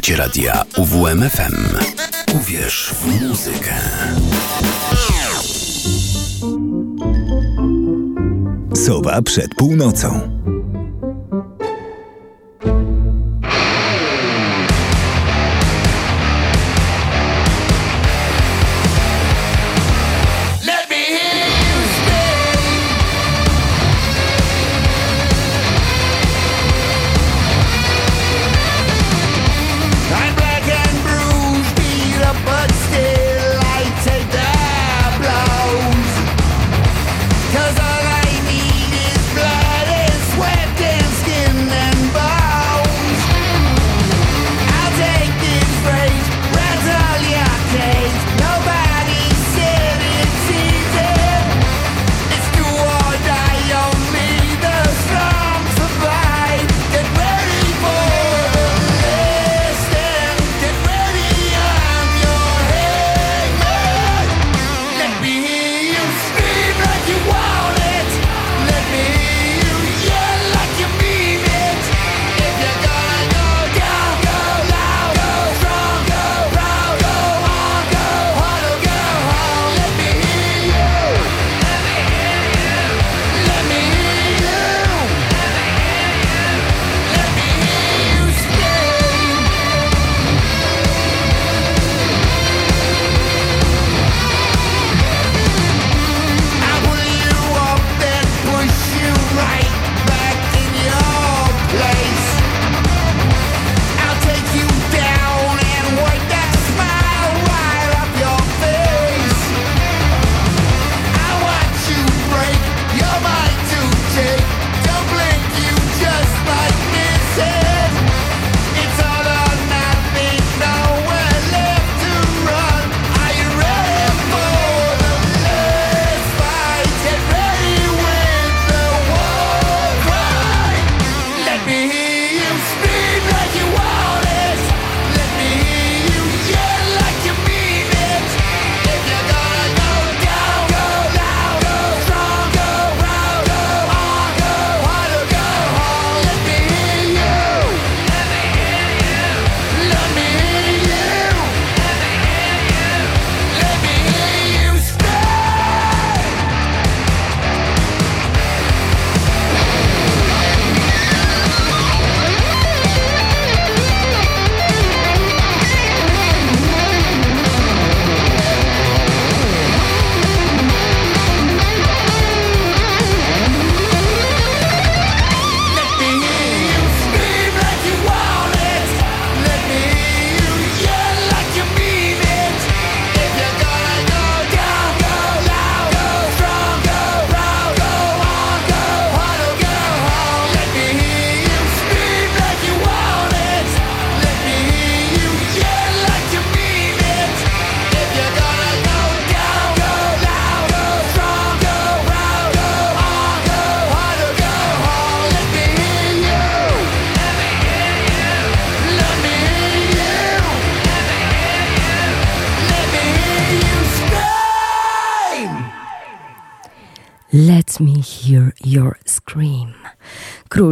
Słuchacie radia UWMFM. Uwierz w muzykę. Sowa przed północą.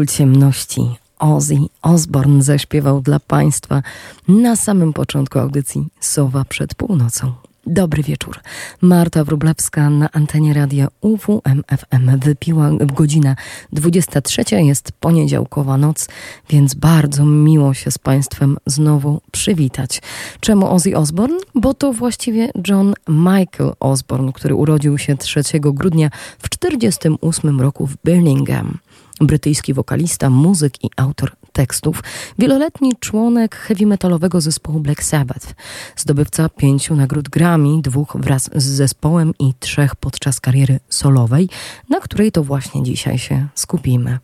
Ciemności Ozzy Osbourne zaśpiewał dla Państwa na samym początku audycji Sowa przed północą. Dobry wieczór. Marta Wrublewska na antenie radia UWMFM. Wypiła godzina 23. Jest poniedziałkowa noc, więc bardzo miło się z Państwem znowu przywitać. Czemu Ozzy Osbourne? Bo to właściwie John Michael Osbourne, który urodził się 3 grudnia w 1948 roku w Birmingham brytyjski wokalista, muzyk i autor tekstów, wieloletni członek heavy metalowego zespołu Black Sabbath, zdobywca pięciu nagród Grammy, dwóch wraz z zespołem i trzech podczas kariery solowej, na której to właśnie dzisiaj się skupimy.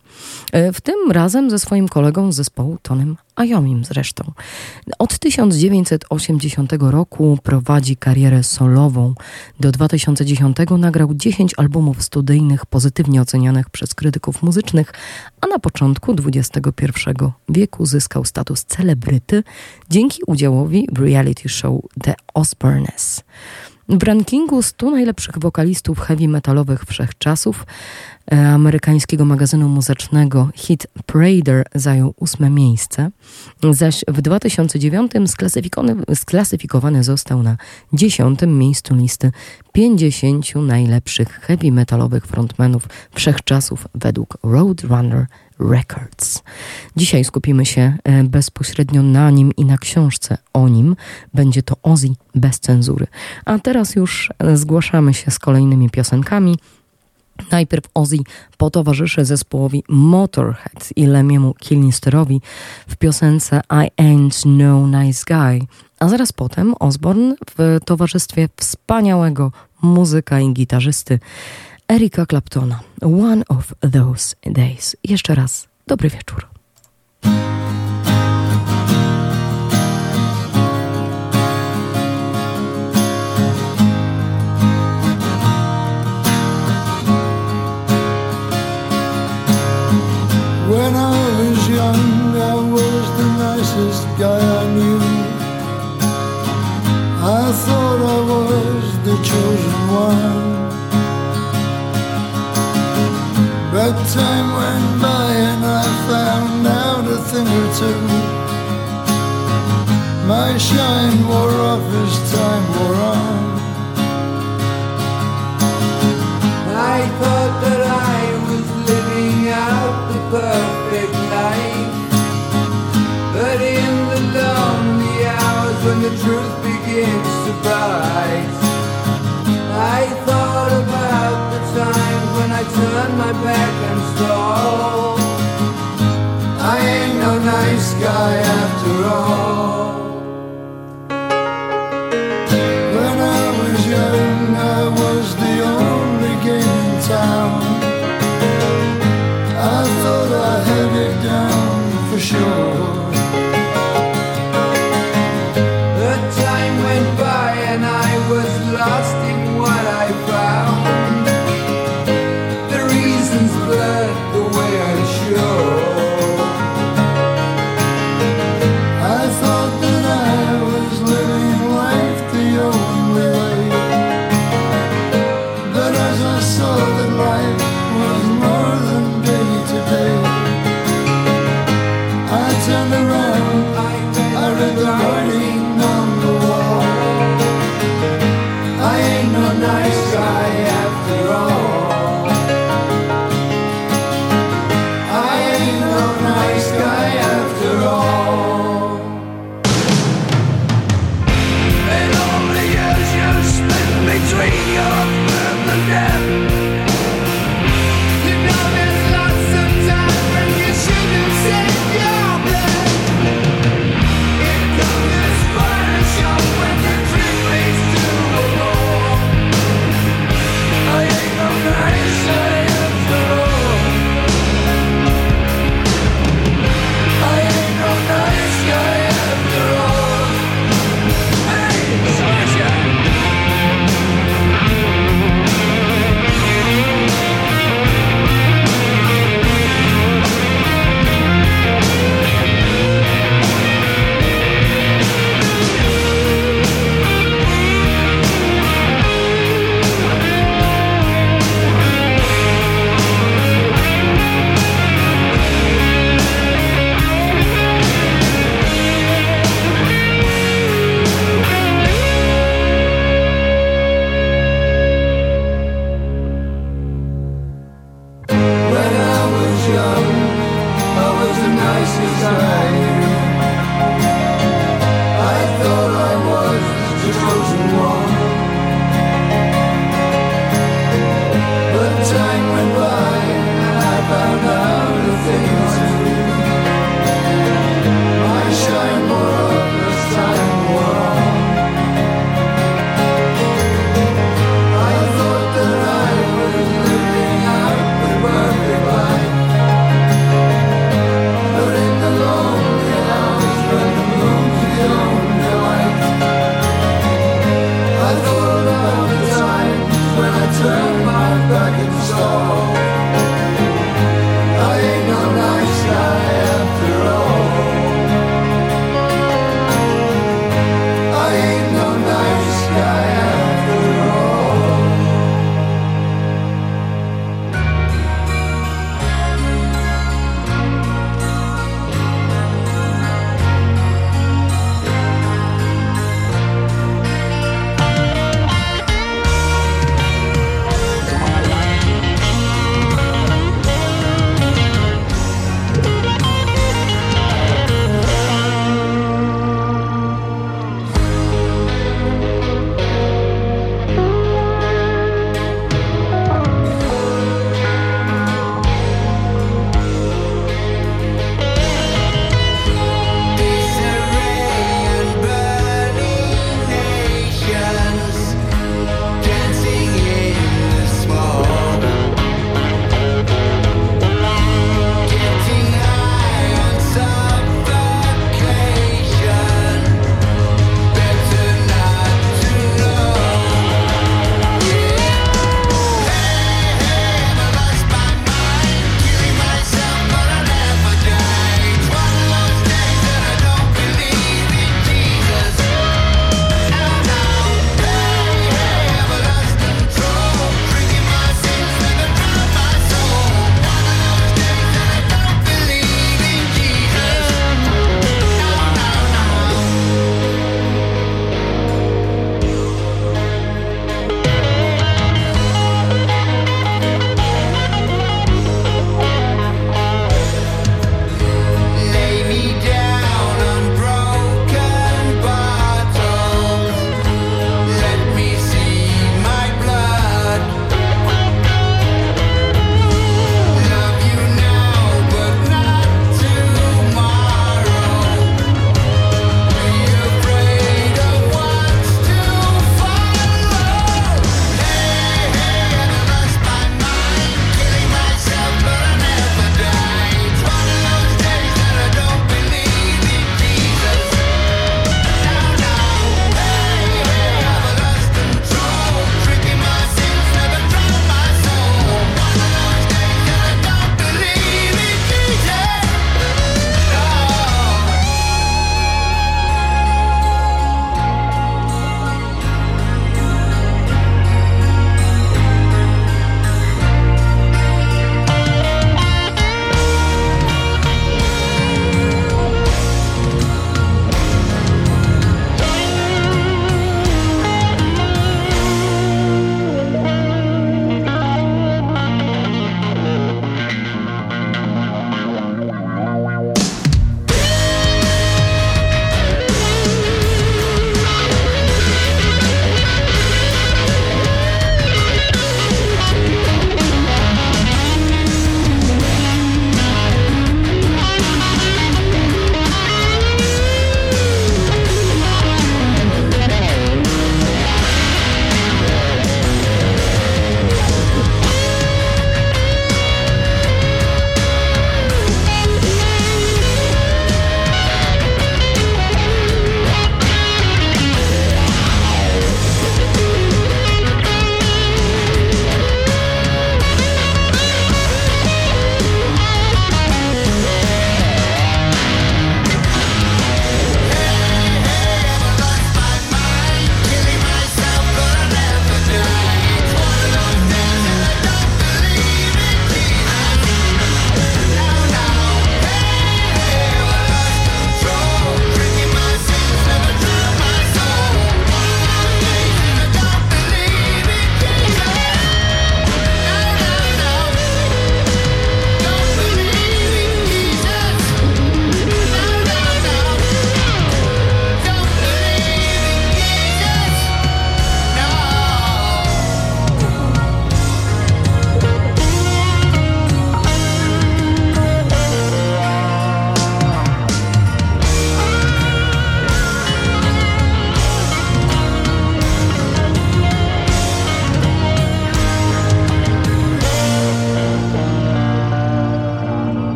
E, w tym razem ze swoim kolegą z zespołu Tonym Ajomim zresztą. Od 1980 roku prowadzi karierę solową. Do 2010 nagrał 10 albumów studyjnych pozytywnie ocenianych przez krytyków muzycznych, a na początku XXI wieku zyskał status celebryty dzięki udziałowi w reality show The Osbournes. W rankingu 100 najlepszych wokalistów heavy metalowych wszechczasów e, amerykańskiego magazynu muzycznego Hit Parader zajął ósme miejsce, zaś w 2009 sklasyfikowany, sklasyfikowany został na dziesiątym miejscu listy 50 najlepszych heavy metalowych frontmenów wszechczasów według Roadrunner Records. Dzisiaj skupimy się e, bezpośrednio na nim i na książce o nim. Będzie to Ozzy bez cenzury. A teraz już e, zgłaszamy się z kolejnymi piosenkami. Najpierw Ozzy potowarzyszy zespołowi Motorhead i Lemiemu Kilnisterowi w piosence I Ain't No Nice Guy, a zaraz potem Osborne w towarzystwie wspaniałego muzyka i gitarzysty Erika Claptona. One of those days. Jeszcze raz dobry wieczór. When I was young, I was the nicest guy I knew. I thought I was the chosen one. Time went by and I found out a thing or two. My shine wore off as time wore on. I thought that I was living out the perfect life. But in the lonely hours when the truth begins to bite, I thought about the times when I turned my back and I ain't no nice guy after all.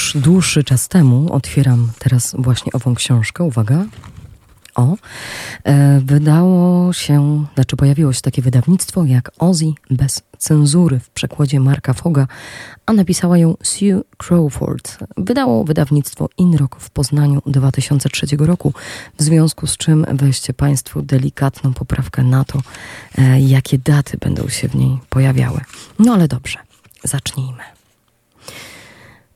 Już dłuższy czas temu otwieram teraz właśnie ową książkę. Uwaga. O, e, wydało się, znaczy pojawiło się takie wydawnictwo jak Ozzy bez cenzury w przekładzie Marka Foga, a napisała ją Sue Crawford. Wydało wydawnictwo Inrock w Poznaniu 2003 roku, w związku z czym weźcie Państwo delikatną poprawkę na to, e, jakie daty będą się w niej pojawiały. No ale dobrze, zacznijmy.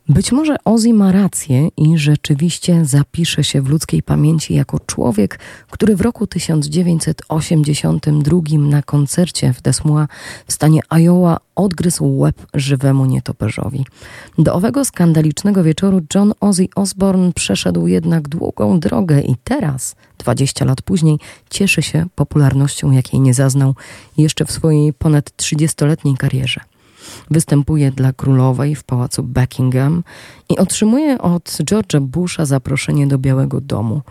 Być może Ozzy ma rację i rzeczywiście zapisze się w ludzkiej pamięci jako człowiek, który w roku 1982 na koncercie w Des Moines w stanie Iowa odgryzł łeb żywemu nietoperzowi. Do owego skandalicznego wieczoru John Ozzy Osbourne przeszedł jednak długą drogę i teraz, 20 lat później, cieszy się popularnością, jakiej nie zaznał jeszcze w swojej ponad 30-letniej karierze. Występuje dla królowej w pałacu Buckingham i otrzymuje od George'a Busha zaproszenie do Białego Domu.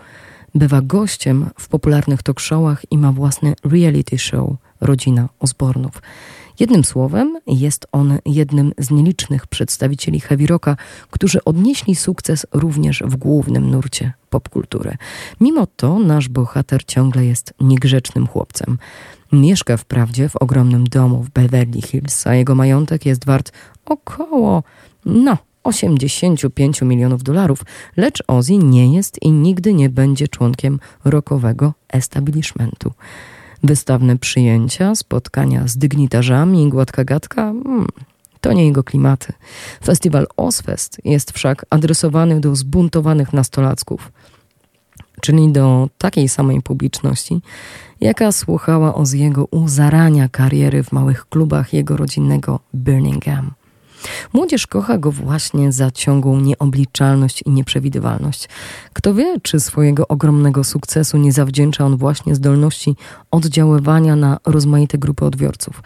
Bywa gościem w popularnych talk showach i ma własny reality show Rodzina Osbornów. Jednym słowem, jest on jednym z nielicznych przedstawicieli heavy rocka, którzy odnieśli sukces również w głównym nurcie popkultury. Mimo to nasz bohater ciągle jest niegrzecznym chłopcem. Mieszka wprawdzie w ogromnym domu w Beverly Hills, a jego majątek jest wart około, no, 85 milionów dolarów, lecz Ozzy nie jest i nigdy nie będzie członkiem rockowego establishmentu. Wystawne przyjęcia, spotkania z dygnitarzami gładka gadka hmm, to nie jego klimaty. Festiwal Ozfest jest wszak adresowany do zbuntowanych nastolatków, czyli do takiej samej publiczności, jaka słuchała Oziego u zarania kariery w małych klubach jego rodzinnego Birmingham. Młodzież kocha go właśnie za ciągłą nieobliczalność i nieprzewidywalność. Kto wie, czy swojego ogromnego sukcesu nie zawdzięcza on właśnie zdolności oddziaływania na rozmaite grupy odbiorców.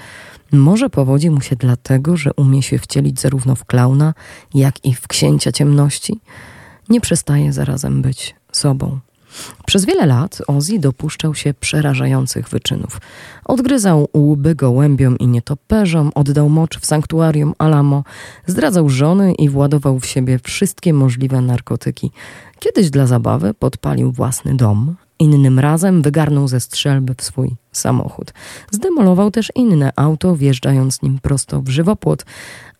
Może powodzi mu się dlatego, że umie się wcielić zarówno w klauna, jak i w księcia ciemności. Nie przestaje zarazem być sobą. Przez wiele lat Ozzy dopuszczał się przerażających wyczynów. Odgryzał łby gołębiom i nietoperzom, oddał mocz w sanktuarium Alamo, zdradzał żony i władował w siebie wszystkie możliwe narkotyki. Kiedyś dla zabawy podpalił własny dom, innym razem wygarnął ze strzelby w swój samochód. Zdemolował też inne auto, wjeżdżając nim prosto w żywopłot,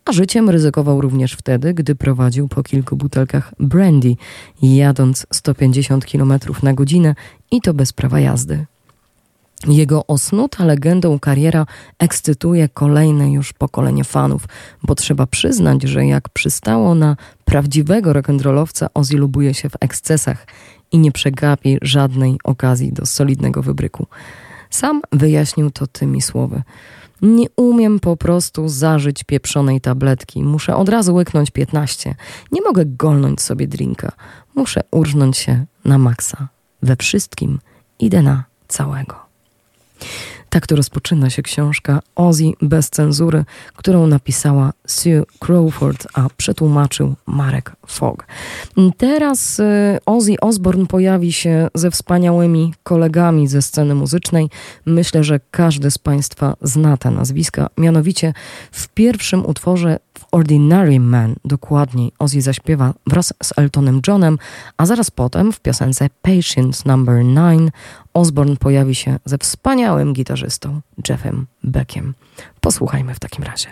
a życiem ryzykował również wtedy, gdy prowadził po kilku butelkach brandy, jadąc 150 km na godzinę i to bez prawa jazdy. Jego osnuta legendą kariera ekscytuje kolejne już pokolenie fanów, bo trzeba przyznać, że jak przystało na prawdziwego rock'n'rollowca, Ozzy lubuje się w ekscesach i nie przegapi żadnej okazji do solidnego wybryku. Sam wyjaśnił to tymi słowy. Nie umiem po prostu zażyć pieprzonej tabletki. Muszę od razu łyknąć 15. Nie mogę golnąć sobie drinka. Muszę urżnąć się na maksa. We wszystkim idę na całego. Tak to rozpoczyna się książka Ozzy bez cenzury, którą napisała Sue Crawford, a przetłumaczył Marek Fogg. Teraz y, Ozzy Osbourne pojawi się ze wspaniałymi kolegami ze sceny muzycznej. Myślę, że każdy z Państwa zna te nazwiska. Mianowicie w pierwszym utworze w Ordinary Man dokładniej Ozzy zaśpiewa wraz z Eltonem Johnem, a zaraz potem w piosence Patience Number 9 Osborne pojawi się ze wspaniałym gitarzystą Jeffem Beckiem. Posłuchajmy w takim razie.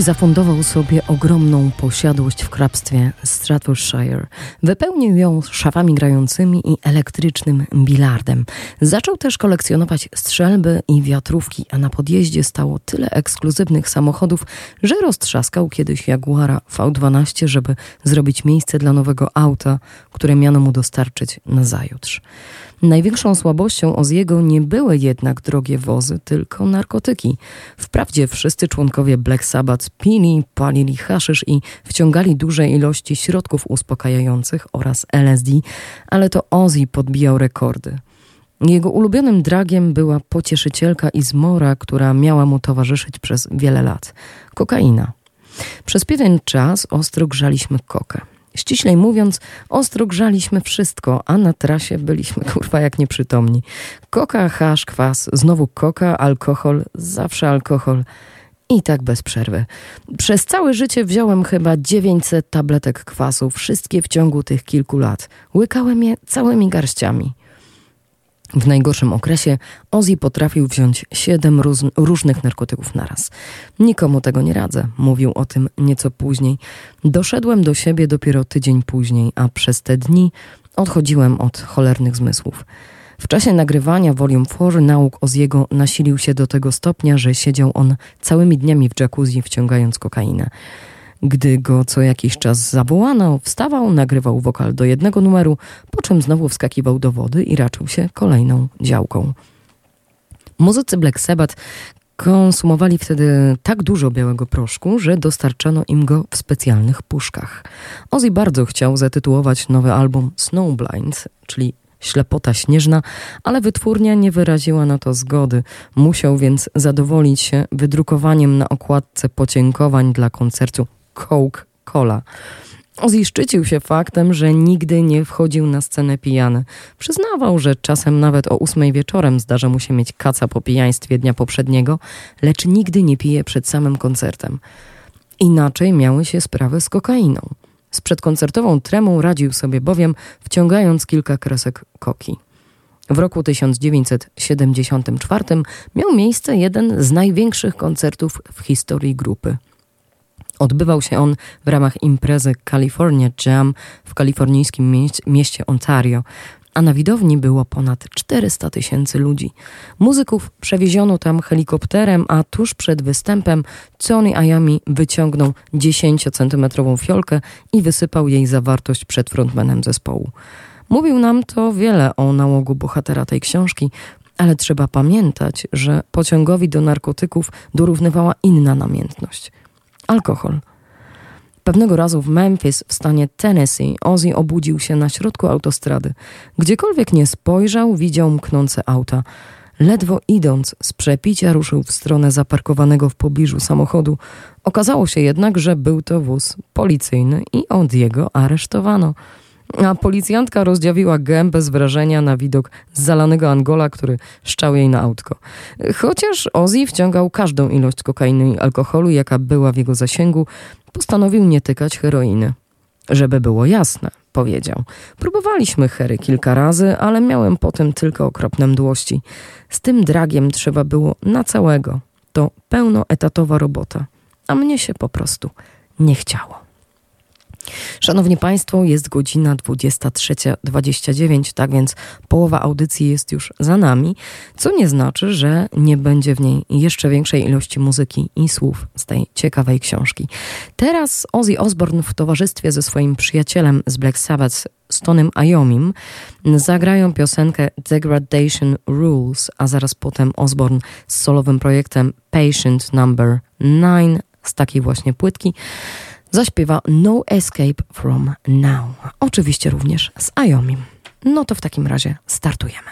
Zafundował sobie ogromną posiadłość w hrabstwie Staffordshire. Wypełnił ją szafami grającymi i elektrycznym bilardem. Zaczął też kolekcjonować strzelby i wiatrówki, a na podjeździe stało tyle ekskluzywnych samochodów, że roztrzaskał kiedyś Jaguara V12, żeby zrobić miejsce dla nowego auta, które miano mu dostarczyć na zajutrz. Największą słabością Oziego nie były jednak drogie wozy, tylko narkotyki. Wprawdzie wszyscy członkowie Black Sabbath pili, palili haszysz i wciągali duże ilości środków uspokajających oraz LSD, ale to Ozzy podbijał rekordy. Jego ulubionym dragiem była pocieszycielka Izmora, która miała mu towarzyszyć przez wiele lat. Kokaina. Przez pewien czas ostro grzaliśmy kokę. Ściślej mówiąc, ostro grzaliśmy wszystko, a na trasie byliśmy kurwa jak nieprzytomni. Koka, hasz, kwas, znowu koka, alkohol, zawsze alkohol. I tak bez przerwy. Przez całe życie wziąłem chyba 900 tabletek kwasu, wszystkie w ciągu tych kilku lat. Łykałem je całymi garściami. W najgorszym okresie Ozzy potrafił wziąć siedem różnych narkotyków naraz. Nikomu tego nie radzę, mówił o tym nieco później. Doszedłem do siebie dopiero tydzień później, a przez te dni odchodziłem od cholernych zmysłów. W czasie nagrywania Volume 4 nauk Oziego nasilił się do tego stopnia, że siedział on całymi dniami w jacuzzi wciągając kokainę. Gdy go co jakiś czas zawołano, wstawał, nagrywał wokal do jednego numeru, po czym znowu wskakiwał do wody i raczył się kolejną działką. Muzycy Black Sabbath konsumowali wtedy tak dużo białego proszku, że dostarczano im go w specjalnych puszkach. Ozzy bardzo chciał zatytułować nowy album Snowblind, czyli ślepota śnieżna, ale wytwórnia nie wyraziła na to zgody. Musiał więc zadowolić się wydrukowaniem na okładce podziękowań dla koncertu Coca-Cola. Ozzy szczycił się faktem, że nigdy nie wchodził na scenę pijany. Przyznawał, że czasem nawet o ósmej wieczorem zdarza mu się mieć kaca po pijaństwie dnia poprzedniego, lecz nigdy nie pije przed samym koncertem. Inaczej miały się sprawy z kokainą. Z przedkoncertową tremą radził sobie bowiem, wciągając kilka kresek koki. W roku 1974 miał miejsce jeden z największych koncertów w historii grupy. Odbywał się on w ramach imprezy California Jam w kalifornijskim mieście, Ontario, a na widowni było ponad 400 tysięcy ludzi. Muzyków przewieziono tam helikopterem, a tuż przed występem Tony Ayami wyciągnął 10-centymetrową fiolkę i wysypał jej zawartość przed frontmanem zespołu. Mówił nam to wiele o nałogu bohatera tej książki, ale trzeba pamiętać, że pociągowi do narkotyków dorównywała inna namiętność alkohol. Pewnego razu w Memphis w stanie Tennessee Ozzy obudził się na środku autostrady. Gdziekolwiek nie spojrzał, widział mknące auta. Ledwo idąc z przepicia ruszył w stronę zaparkowanego w pobliżu samochodu. Okazało się jednak, że był to wóz policyjny i od jego aresztowano a policjantka rozdziawiła gębę z wrażenia na widok zalanego Angola, który szczał jej na autko. Chociaż Ozzy wciągał każdą ilość kokainy i alkoholu, jaka była w jego zasięgu, postanowił nie tykać heroiny. Żeby było jasne, powiedział. Próbowaliśmy hery kilka razy, ale miałem potem tylko okropne mdłości. Z tym dragiem trzeba było na całego. To pełnoetatowa robota. A mnie się po prostu nie chciało. Szanowni Państwo, jest godzina 23.29, tak więc połowa audycji jest już za nami, co nie znaczy, że nie będzie w niej jeszcze większej ilości muzyki i słów z tej ciekawej książki. Teraz Ozzy Osbourne w towarzystwie ze swoim przyjacielem z Black Sabbath, Stonem Iomim, zagrają piosenkę Degradation Rules, a zaraz potem Osbourne z solowym projektem Patient Number 9 z takiej właśnie płytki zaśpiewa No Escape From Now. Oczywiście również z Ayomi. No to w takim razie startujemy.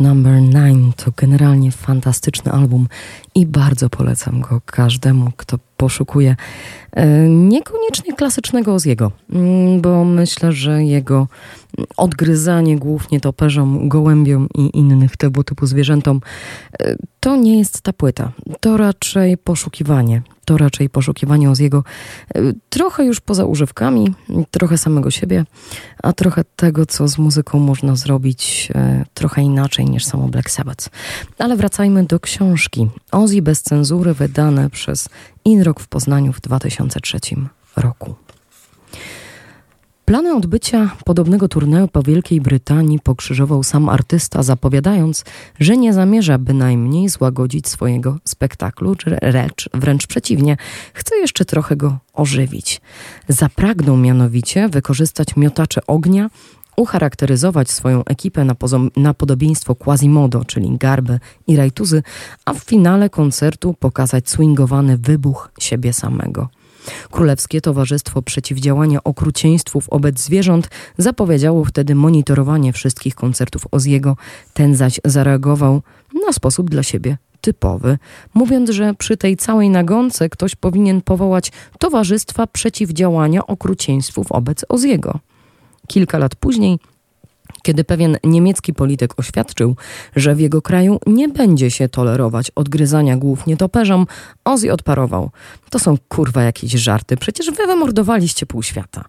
Number 9 to generalnie fantastyczny album i bardzo polecam go każdemu, kto poszukuje e, niekoniecznie klasycznego Oziego, mm, bo myślę, że jego odgryzanie głównie toperzom, gołębiom i innych tego typu zwierzętom e, to nie jest ta płyta. To raczej poszukiwanie. To raczej poszukiwanie Oziego e, trochę już poza używkami, trochę samego siebie, a trochę tego, co z muzyką można zrobić trochę inaczej niż samo Black Sabbath. Ale wracajmy do książki. Ozzy bez cenzury wydane przez Inrock w Poznaniu w 2003 roku. Plany odbycia podobnego turnieju po Wielkiej Brytanii pokrzyżował sam artysta, zapowiadając, że nie zamierza bynajmniej złagodzić swojego spektaklu, lecz wręcz przeciwnie, chce jeszcze trochę go ożywić. Zapragnął mianowicie wykorzystać miotacze ognia ucharakteryzować swoją ekipę na, na podobieństwo Quasimodo, czyli Garby i Rajtuzy, a w finale koncertu pokazać swingowany wybuch siebie samego. Królewskie Towarzystwo Przeciwdziałania Okrucieństwu wobec Zwierząt zapowiedziało wtedy monitorowanie wszystkich koncertów Oziego. Ten zaś zareagował na sposób dla siebie typowy, mówiąc, że przy tej całej nagonce ktoś powinien powołać Towarzystwa Przeciwdziałania Okrucieństwu wobec Oziego. Kilka lat później kiedy pewien niemiecki polityk oświadczył, że w jego kraju nie będzie się tolerować odgryzania głów nietoperzom, Ozzy odparował. To są kurwa jakieś żarty, przecież wy wymordowaliście pół świata.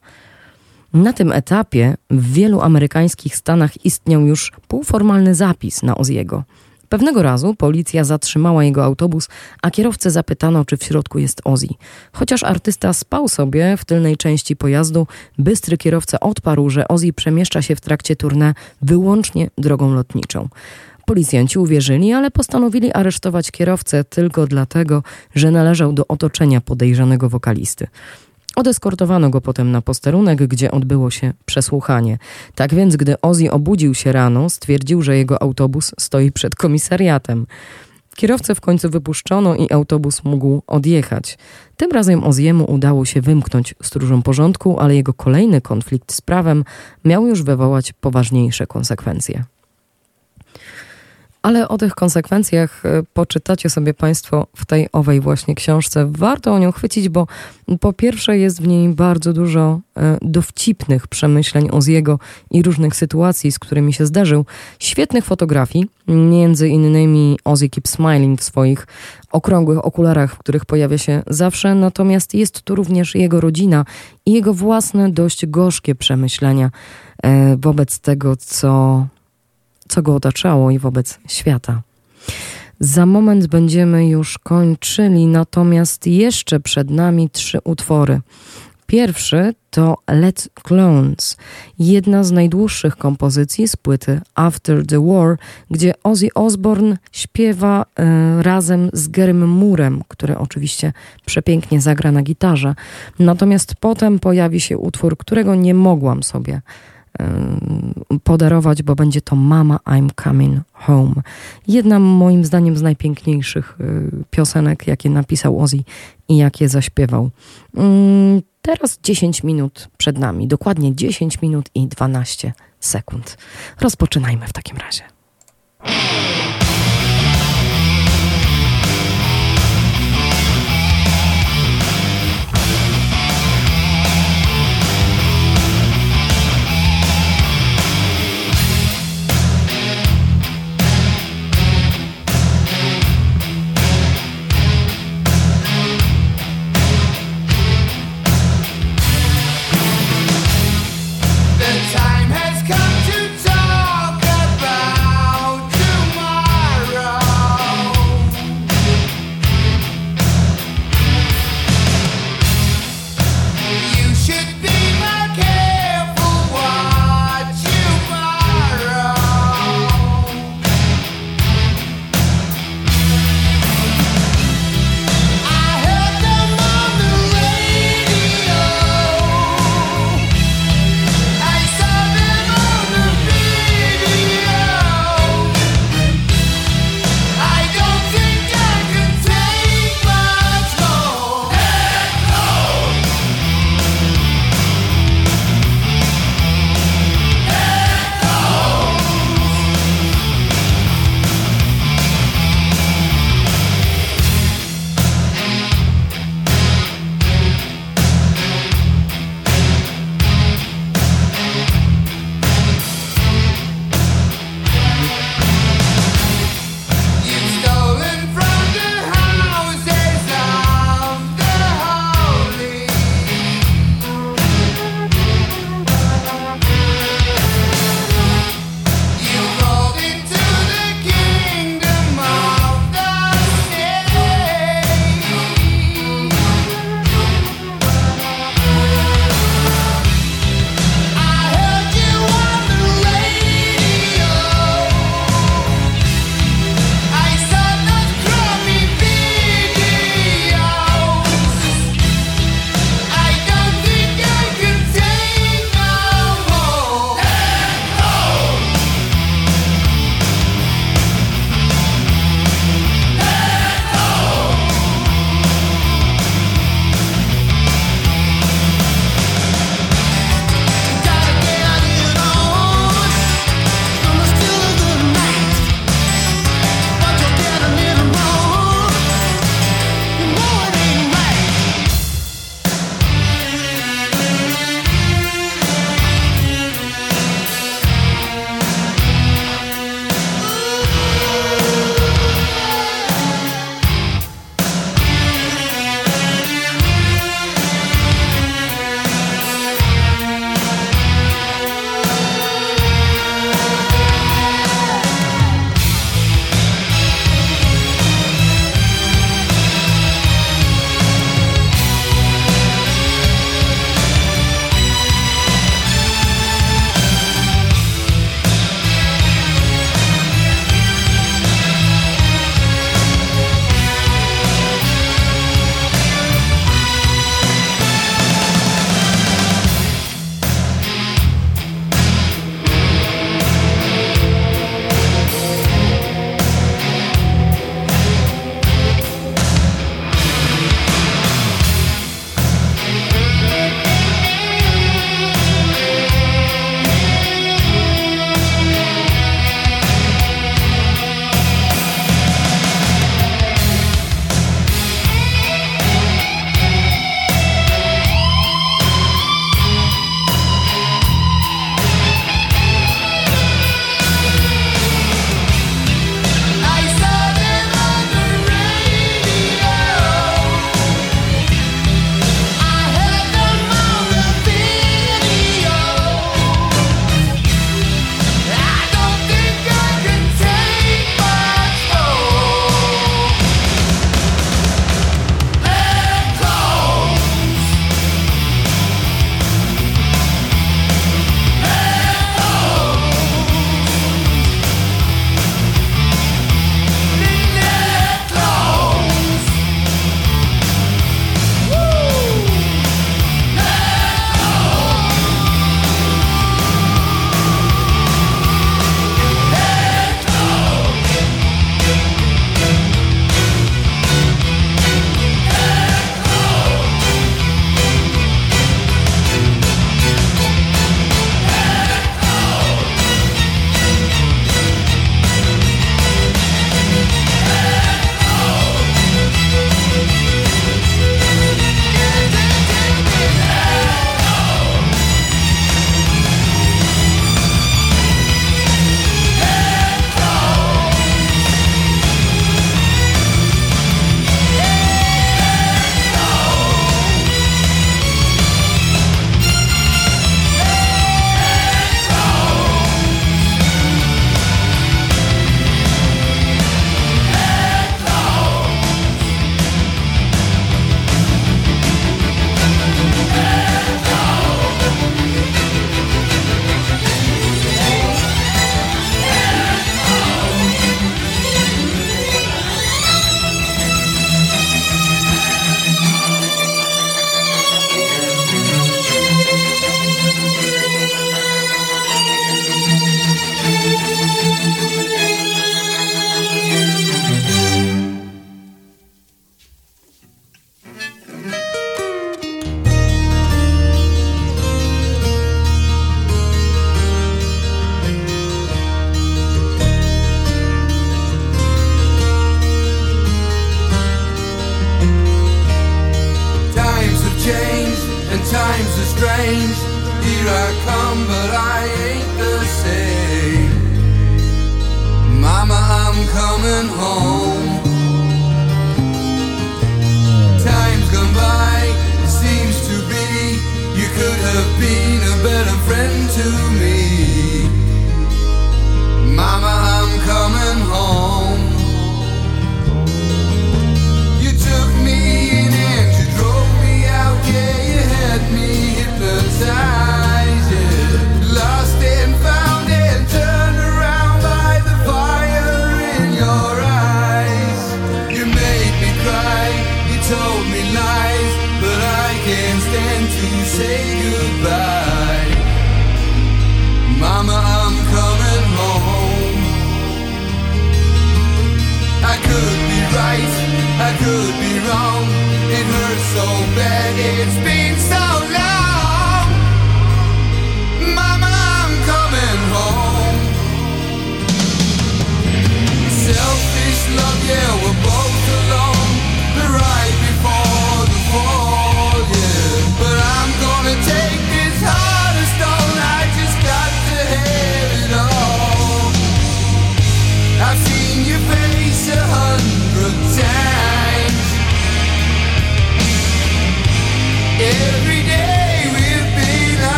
Na tym etapie w wielu amerykańskich stanach istniał już półformalny zapis na Oziego – Pewnego razu policja zatrzymała jego autobus, a kierowcę zapytano, czy w środku jest Ozzy. Chociaż artysta spał sobie w tylnej części pojazdu, bystry kierowca odparł, że Ozzy przemieszcza się w trakcie tournée wyłącznie drogą lotniczą. Policjanci uwierzyli, ale postanowili aresztować kierowcę tylko dlatego, że należał do otoczenia podejrzanego wokalisty. Odeskortowano go potem na posterunek, gdzie odbyło się przesłuchanie. Tak więc, gdy Ozzy obudził się rano, stwierdził, że jego autobus stoi przed komisariatem. Kierowcę w końcu wypuszczono i autobus mógł odjechać. Tym razem Oziemu udało się wymknąć stróżom porządku, ale jego kolejny konflikt z prawem miał już wywołać poważniejsze konsekwencje. Ale o tych konsekwencjach e, poczytacie sobie Państwo w tej owej właśnie książce. Warto o nią chwycić, bo po pierwsze jest w niej bardzo dużo e, dowcipnych przemyśleń Oziego i różnych sytuacji, z którymi się zdarzył. Świetnych fotografii, między innymi Ozzy Keep Smiling w swoich okrągłych okularach, w których pojawia się zawsze, natomiast jest tu również jego rodzina i jego własne, dość gorzkie przemyślenia e, wobec tego, co co go otaczało i wobec świata. Za moment będziemy już kończyli, natomiast jeszcze przed nami trzy utwory. Pierwszy to Let Clones, jedna z najdłuższych kompozycji z płyty After the War, gdzie Ozzy Osbourne śpiewa y, razem z Gerym Murem, który oczywiście przepięknie zagra na gitarze. Natomiast potem pojawi się utwór, którego nie mogłam sobie podarować, bo będzie to Mama I'm Coming Home. Jedna moim zdaniem z najpiękniejszych y, piosenek, jakie napisał Ozzy i jakie zaśpiewał. Mm, teraz 10 minut przed nami, dokładnie 10 minut i 12 sekund. Rozpoczynajmy w takim razie.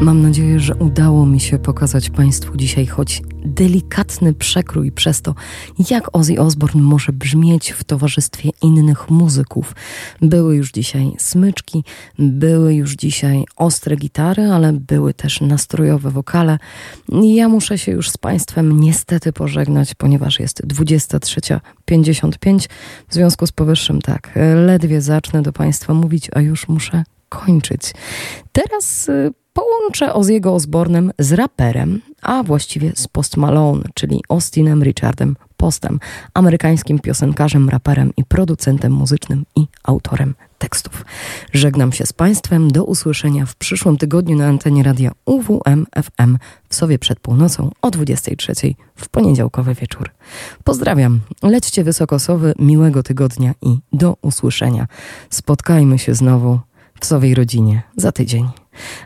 Mam nadzieję, że udało mi się pokazać Państwu dzisiaj choć delikatny przekrój przez to, jak Ozzy Osbourne może brzmieć w towarzystwie innych muzyków. Były już dzisiaj smyczki, były już dzisiaj ostre gitary, ale były też nastrojowe wokale. Ja muszę się już z Państwem niestety pożegnać, ponieważ jest 23.55. W związku z powyższym tak, ledwie zacznę do Państwa mówić, a już muszę kończyć. Teraz y, połączę Ozziego Osbornem z raperem, a właściwie z Post Malone, czyli Austinem Richardem Postem, amerykańskim piosenkarzem, raperem i producentem muzycznym i autorem tekstów. Żegnam się z Państwem. Do usłyszenia w przyszłym tygodniu na antenie radia UWM FM w Sowie przed północą o 23 w poniedziałkowy wieczór. Pozdrawiam. Lećcie wysokosowy, miłego tygodnia i do usłyszenia. Spotkajmy się znowu w Sowej rodzinie za tydzień.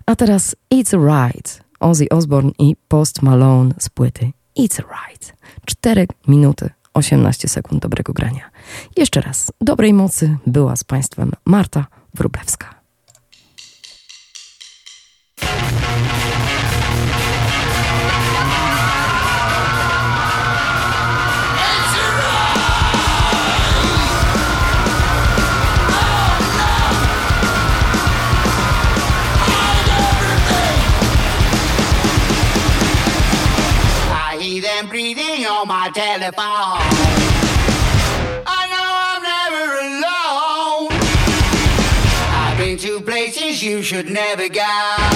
A teraz It's Right. Ozzy Osbourne i Post Malone z płyty It's Right. 4 minuty 18 sekund dobrego grania. Jeszcze raz, dobrej mocy była z Państwem Marta Wróblewska. telephone. I know I'm never alone. I've been to places you should never go.